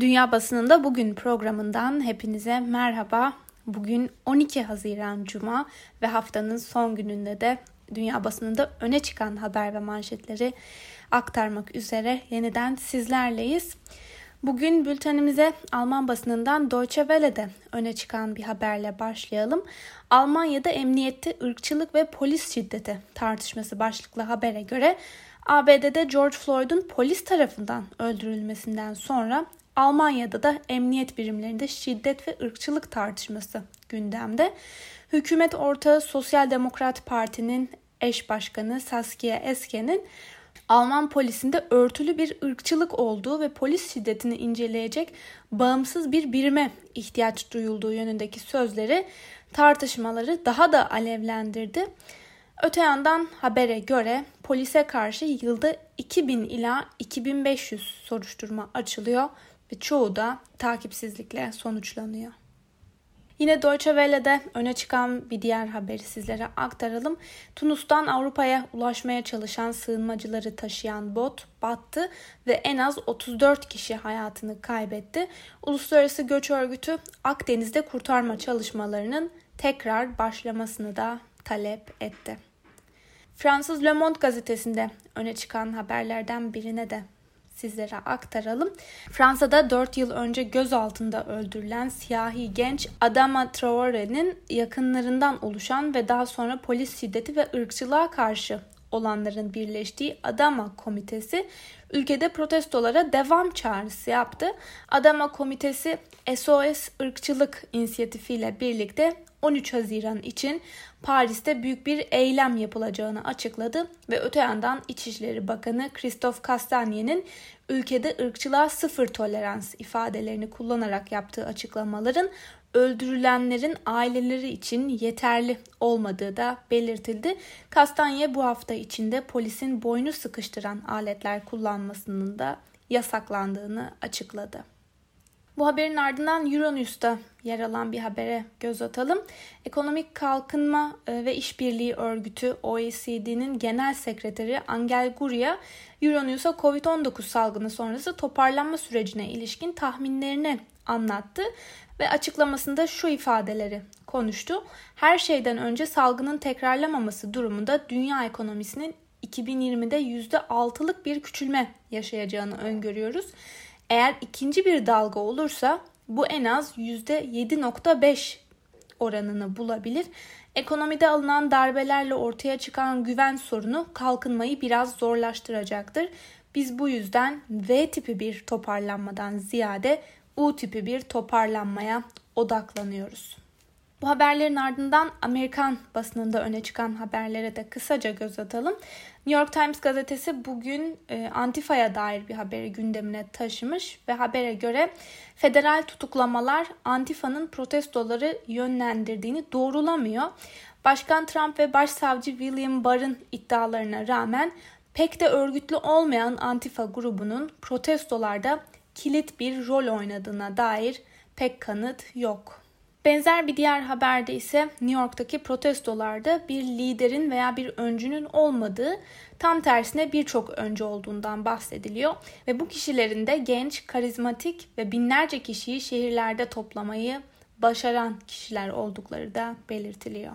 Dünya Basınında Bugün programından hepinize merhaba. Bugün 12 Haziran Cuma ve haftanın son gününde de dünya basınında öne çıkan haber ve manşetleri aktarmak üzere yeniden sizlerleyiz. Bugün bültenimize Alman basınından Deutsche Welle'de öne çıkan bir haberle başlayalım. Almanya'da emniyette ırkçılık ve polis şiddeti tartışması başlıklı habere göre ABD'de George Floyd'un polis tarafından öldürülmesinden sonra Almanya'da da emniyet birimlerinde şiddet ve ırkçılık tartışması gündemde. Hükümet ortağı Sosyal Demokrat Parti'nin eş başkanı Saskia Eske'nin Alman polisinde örtülü bir ırkçılık olduğu ve polis şiddetini inceleyecek bağımsız bir birime ihtiyaç duyulduğu yönündeki sözleri tartışmaları daha da alevlendirdi. Öte yandan habere göre polise karşı yılda 2000 ila 2500 soruşturma açılıyor ve çoğu da takipsizlikle sonuçlanıyor. Yine Deutsche Welle'de öne çıkan bir diğer haberi sizlere aktaralım. Tunus'tan Avrupa'ya ulaşmaya çalışan sığınmacıları taşıyan bot battı ve en az 34 kişi hayatını kaybetti. Uluslararası Göç Örgütü Akdeniz'de kurtarma çalışmalarının tekrar başlamasını da talep etti. Fransız Le Monde gazetesinde öne çıkan haberlerden birine de sizlere aktaralım. Fransa'da 4 yıl önce gözaltında öldürülen siyahi genç Adama Traore'nin yakınlarından oluşan ve daha sonra polis şiddeti ve ırkçılığa karşı olanların birleştiği Adama Komitesi ülkede protestolara devam çağrısı yaptı. Adama Komitesi SOS ırkçılık inisiyatifiyle birlikte 13 Haziran için Paris'te büyük bir eylem yapılacağını açıkladı ve öte yandan İçişleri Bakanı Christophe Castagne'nin ülkede ırkçılığa sıfır tolerans ifadelerini kullanarak yaptığı açıklamaların öldürülenlerin aileleri için yeterli olmadığı da belirtildi. Kastanye bu hafta içinde polisin boynu sıkıştıran aletler kullanmasının da yasaklandığını açıkladı. Bu haberin ardından Euronews'ta yer alan bir habere göz atalım. Ekonomik Kalkınma e, ve İşbirliği Örgütü OECD'nin Genel Sekreteri Angel Gurria, Euronews'a COVID-19 salgını sonrası toparlanma sürecine ilişkin tahminlerini anlattı ve açıklamasında şu ifadeleri konuştu. Her şeyden önce salgının tekrarlamaması durumunda dünya ekonomisinin 2020'de %6'lık bir küçülme yaşayacağını öngörüyoruz. Eğer ikinci bir dalga olursa bu en az %7.5 oranını bulabilir. Ekonomide alınan darbelerle ortaya çıkan güven sorunu kalkınmayı biraz zorlaştıracaktır. Biz bu yüzden V tipi bir toparlanmadan ziyade U tipi bir toparlanmaya odaklanıyoruz. Bu haberlerin ardından Amerikan basınında öne çıkan haberlere de kısaca göz atalım. New York Times gazetesi bugün e, Antifa'ya dair bir haberi gündemine taşımış ve habere göre federal tutuklamalar Antifa'nın protestoları yönlendirdiğini doğrulamıyor. Başkan Trump ve Başsavcı William Barr'ın iddialarına rağmen pek de örgütlü olmayan Antifa grubunun protestolarda kilit bir rol oynadığına dair pek kanıt yok. Benzer bir diğer haberde ise New York'taki protestolarda bir liderin veya bir öncünün olmadığı, tam tersine birçok öncü olduğundan bahsediliyor ve bu kişilerin de genç, karizmatik ve binlerce kişiyi şehirlerde toplamayı başaran kişiler oldukları da belirtiliyor.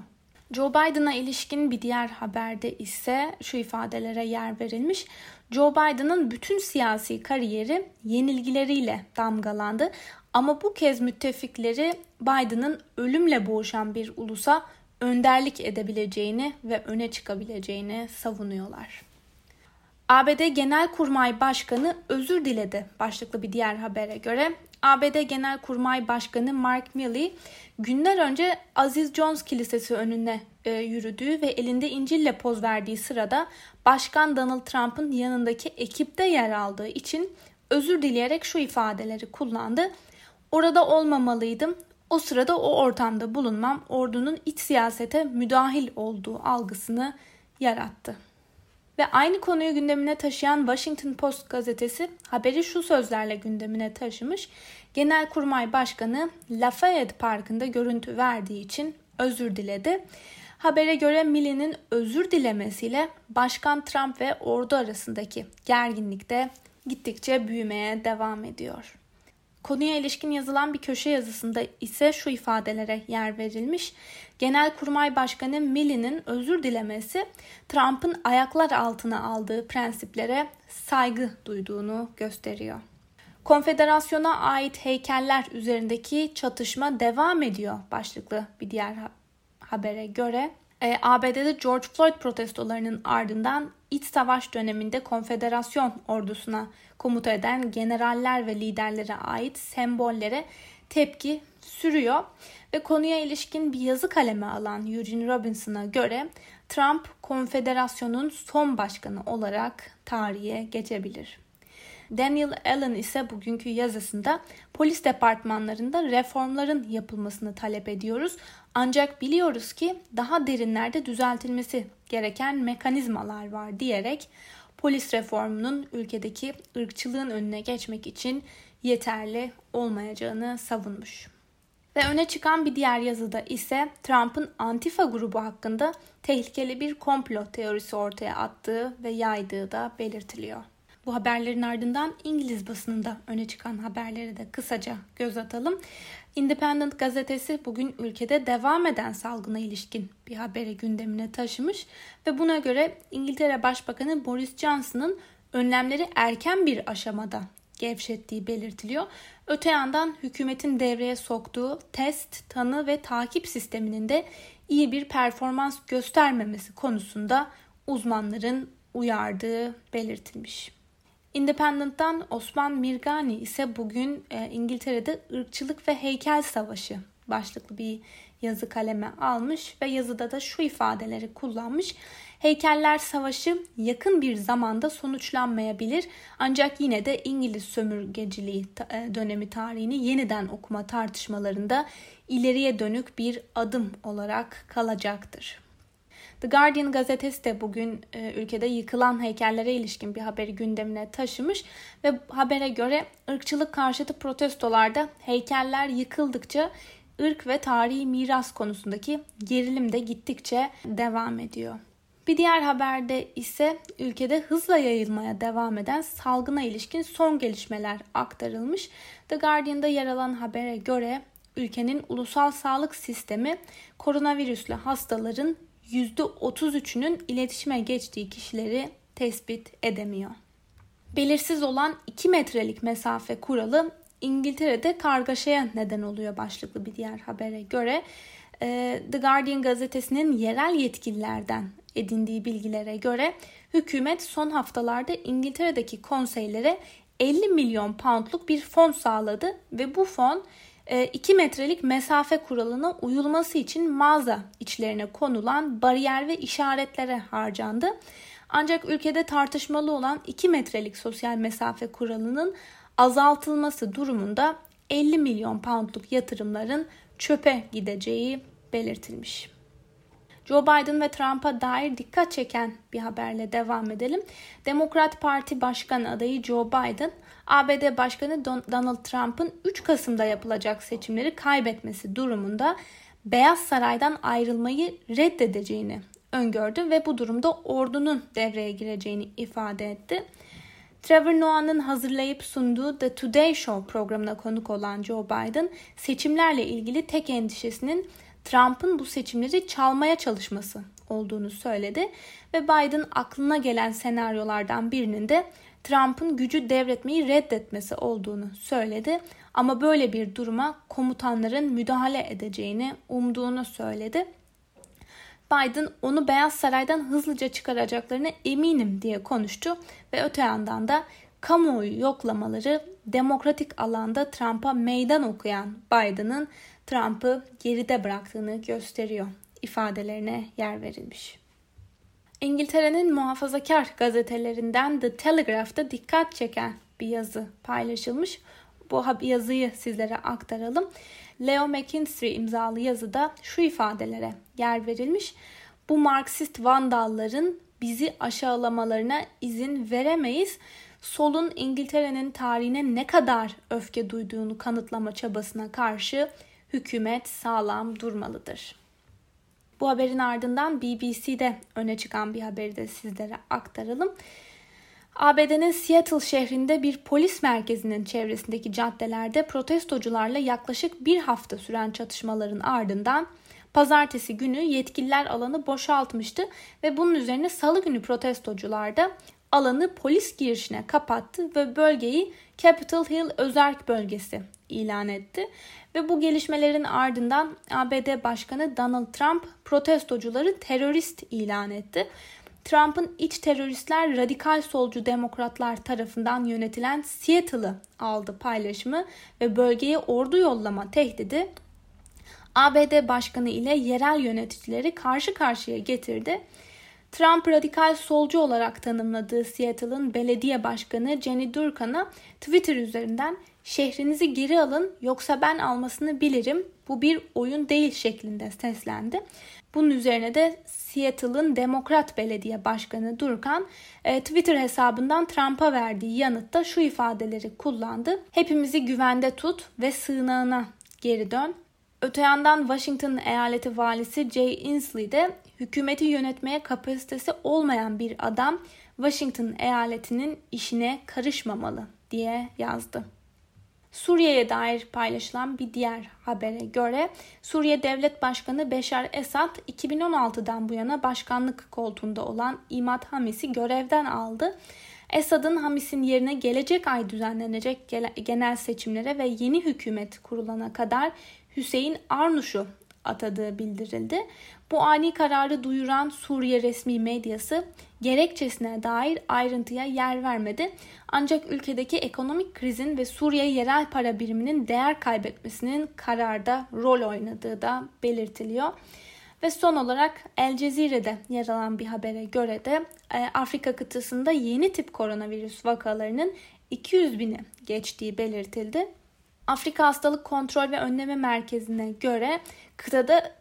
Joe Biden'a ilişkin bir diğer haberde ise şu ifadelere yer verilmiş. Joe Biden'ın bütün siyasi kariyeri yenilgileriyle damgalandı ama bu kez müttefikleri Biden'ın ölümle boğuşan bir ulusa önderlik edebileceğini ve öne çıkabileceğini savunuyorlar. ABD Genelkurmay Başkanı özür diledi başlıklı bir diğer habere göre. ABD Genelkurmay Başkanı Mark Milley günler önce Aziz Jones Kilisesi önüne e, yürüdüğü ve elinde İncil'le poz verdiği sırada Başkan Donald Trump'ın yanındaki ekipte yer aldığı için özür dileyerek şu ifadeleri kullandı. Orada olmamalıydım. O sırada o ortamda bulunmam ordunun iç siyasete müdahil olduğu algısını yarattı. Ve aynı konuyu gündemine taşıyan Washington Post gazetesi haberi şu sözlerle gündemine taşımış. Genelkurmay Başkanı Lafayette Parkı'nda görüntü verdiği için özür diledi. Habere göre Milley'nin özür dilemesiyle Başkan Trump ve ordu arasındaki gerginlik de gittikçe büyümeye devam ediyor. Konuya ilişkin yazılan bir köşe yazısında ise şu ifadelere yer verilmiş. Genelkurmay Başkanı Milley'nin özür dilemesi Trump'ın ayaklar altına aldığı prensiplere saygı duyduğunu gösteriyor. Konfederasyona ait heykeller üzerindeki çatışma devam ediyor başlıklı bir diğer habere göre. E, ABD'de George Floyd protestolarının ardından iç savaş döneminde konfederasyon ordusuna komuta eden generaller ve liderlere ait sembollere tepki sürüyor ve konuya ilişkin bir yazı kaleme alan Eugene Robinson'a göre Trump konfederasyonun son başkanı olarak tarihe geçebilir. Daniel Allen ise bugünkü yazısında polis departmanlarında reformların yapılmasını talep ediyoruz. Ancak biliyoruz ki daha derinlerde düzeltilmesi gereken mekanizmalar var diyerek polis reformunun ülkedeki ırkçılığın önüne geçmek için yeterli olmayacağını savunmuş. Ve öne çıkan bir diğer yazıda ise Trump'ın Antifa grubu hakkında tehlikeli bir komplo teorisi ortaya attığı ve yaydığı da belirtiliyor. Bu haberlerin ardından İngiliz basınında öne çıkan haberleri de kısaca göz atalım. Independent gazetesi bugün ülkede devam eden salgına ilişkin bir haberi gündemine taşımış ve buna göre İngiltere Başbakanı Boris Johnson'ın önlemleri erken bir aşamada gevşettiği belirtiliyor. Öte yandan hükümetin devreye soktuğu test, tanı ve takip sisteminin de iyi bir performans göstermemesi konusunda uzmanların uyardığı belirtilmiş. Independent'tan Osman Mirgani ise bugün e, İngiltere'de ırkçılık ve heykel savaşı başlıklı bir yazı kaleme almış ve yazıda da şu ifadeleri kullanmış. Heykeller Savaşı yakın bir zamanda sonuçlanmayabilir ancak yine de İngiliz sömürgeciliği e, dönemi tarihini yeniden okuma tartışmalarında ileriye dönük bir adım olarak kalacaktır. The Guardian gazetesi de bugün e, ülkede yıkılan heykellere ilişkin bir haberi gündemine taşımış ve habere göre ırkçılık karşıtı protestolarda heykeller yıkıldıkça ırk ve tarihi miras konusundaki gerilim de gittikçe devam ediyor. Bir diğer haberde ise ülkede hızla yayılmaya devam eden salgına ilişkin son gelişmeler aktarılmış. The Guardian'da yer alan habere göre ülkenin ulusal sağlık sistemi koronavirüsle hastaların %33'ünün iletişime geçtiği kişileri tespit edemiyor. Belirsiz olan 2 metrelik mesafe kuralı İngiltere'de kargaşaya neden oluyor başlıklı bir diğer habere göre. E, The Guardian gazetesinin yerel yetkililerden edindiği bilgilere göre hükümet son haftalarda İngiltere'deki konseylere 50 milyon poundluk bir fon sağladı ve bu fon 2 e, metrelik mesafe kuralına uyulması için mağaza içlerine konulan bariyer ve işaretlere harcandı. Ancak ülkede tartışmalı olan 2 metrelik sosyal mesafe kuralının azaltılması durumunda 50 milyon poundluk yatırımların çöpe gideceği belirtilmiş. Joe Biden ve Trump'a dair dikkat çeken bir haberle devam edelim. Demokrat Parti Başkan adayı Joe Biden, ABD Başkanı Donald Trump'ın 3 Kasım'da yapılacak seçimleri kaybetmesi durumunda Beyaz Saray'dan ayrılmayı reddedeceğini öngördü ve bu durumda ordunun devreye gireceğini ifade etti. Trevor Noah'nın hazırlayıp sunduğu The Today Show programına konuk olan Joe Biden seçimlerle ilgili tek endişesinin Trump'ın bu seçimleri çalmaya çalışması olduğunu söyledi ve Biden aklına gelen senaryolardan birinin de Trump'ın gücü devretmeyi reddetmesi olduğunu söyledi ama böyle bir duruma komutanların müdahale edeceğini umduğunu söyledi. Biden onu Beyaz Saray'dan hızlıca çıkaracaklarına eminim diye konuştu ve öte yandan da kamuoyu yoklamaları demokratik alanda Trump'a meydan okuyan Biden'ın Trump'ı geride bıraktığını gösteriyor ifadelerine yer verilmiş. İngiltere'nin muhafazakar gazetelerinden The Telegraph'ta dikkat çeken bir yazı paylaşılmış. Bu yazıyı sizlere aktaralım. Leo McKinstry imzalı yazıda şu ifadelere yer verilmiş. Bu Marksist vandalların bizi aşağılamalarına izin veremeyiz. Solun İngiltere'nin tarihine ne kadar öfke duyduğunu kanıtlama çabasına karşı hükümet sağlam durmalıdır. Bu haberin ardından BBC'de öne çıkan bir haberi de sizlere aktaralım. ABD'nin Seattle şehrinde bir polis merkezinin çevresindeki caddelerde protestocularla yaklaşık bir hafta süren çatışmaların ardından pazartesi günü yetkililer alanı boşaltmıştı ve bunun üzerine salı günü protestocular da alanı polis girişine kapattı ve bölgeyi Capitol Hill Özerk Bölgesi ilan etti. Ve bu gelişmelerin ardından ABD Başkanı Donald Trump protestocuları terörist ilan etti. Trump'ın iç teröristler radikal solcu demokratlar tarafından yönetilen Seattle'ı aldı paylaşımı ve bölgeye ordu yollama tehdidi ABD Başkanı ile yerel yöneticileri karşı karşıya getirdi. Trump radikal solcu olarak tanımladığı Seattle'ın belediye başkanı Jenny Durkan'a Twitter üzerinden şehrinizi geri alın yoksa ben almasını bilirim bu bir oyun değil şeklinde seslendi. Bunun üzerine de Seattle'ın Demokrat Belediye Başkanı Durkan e, Twitter hesabından Trump'a verdiği yanıtta şu ifadeleri kullandı. Hepimizi güvende tut ve sığınağına geri dön. Öte yandan Washington eyaleti valisi Jay Inslee de hükümeti yönetmeye kapasitesi olmayan bir adam Washington eyaletinin işine karışmamalı diye yazdı. Suriye'ye dair paylaşılan bir diğer habere göre Suriye Devlet Başkanı Beşar Esad 2016'dan bu yana başkanlık koltuğunda olan İmad Hamis'i görevden aldı. Esad'ın Hamis'in yerine gelecek ay düzenlenecek genel seçimlere ve yeni hükümet kurulana kadar Hüseyin Arnuş'u atadığı bildirildi. Bu ani kararı duyuran Suriye resmi medyası gerekçesine dair ayrıntıya yer vermedi. Ancak ülkedeki ekonomik krizin ve Suriye yerel para biriminin değer kaybetmesinin kararda rol oynadığı da belirtiliyor. Ve son olarak El Cezire'de yer alan bir habere göre de e, Afrika kıtasında yeni tip koronavirüs vakalarının 200 bini geçtiği belirtildi. Afrika Hastalık Kontrol ve Önleme Merkezi'ne göre kıtada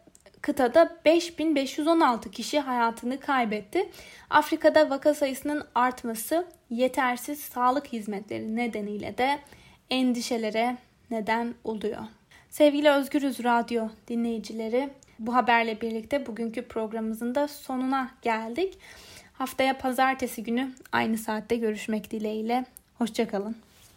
kıtada 5516 kişi hayatını kaybetti. Afrika'da vaka sayısının artması yetersiz sağlık hizmetleri nedeniyle de endişelere neden oluyor. Sevgili Özgürüz Radyo dinleyicileri, bu haberle birlikte bugünkü programımızın da sonuna geldik. Haftaya pazartesi günü aynı saatte görüşmek dileğiyle. Hoşçakalın.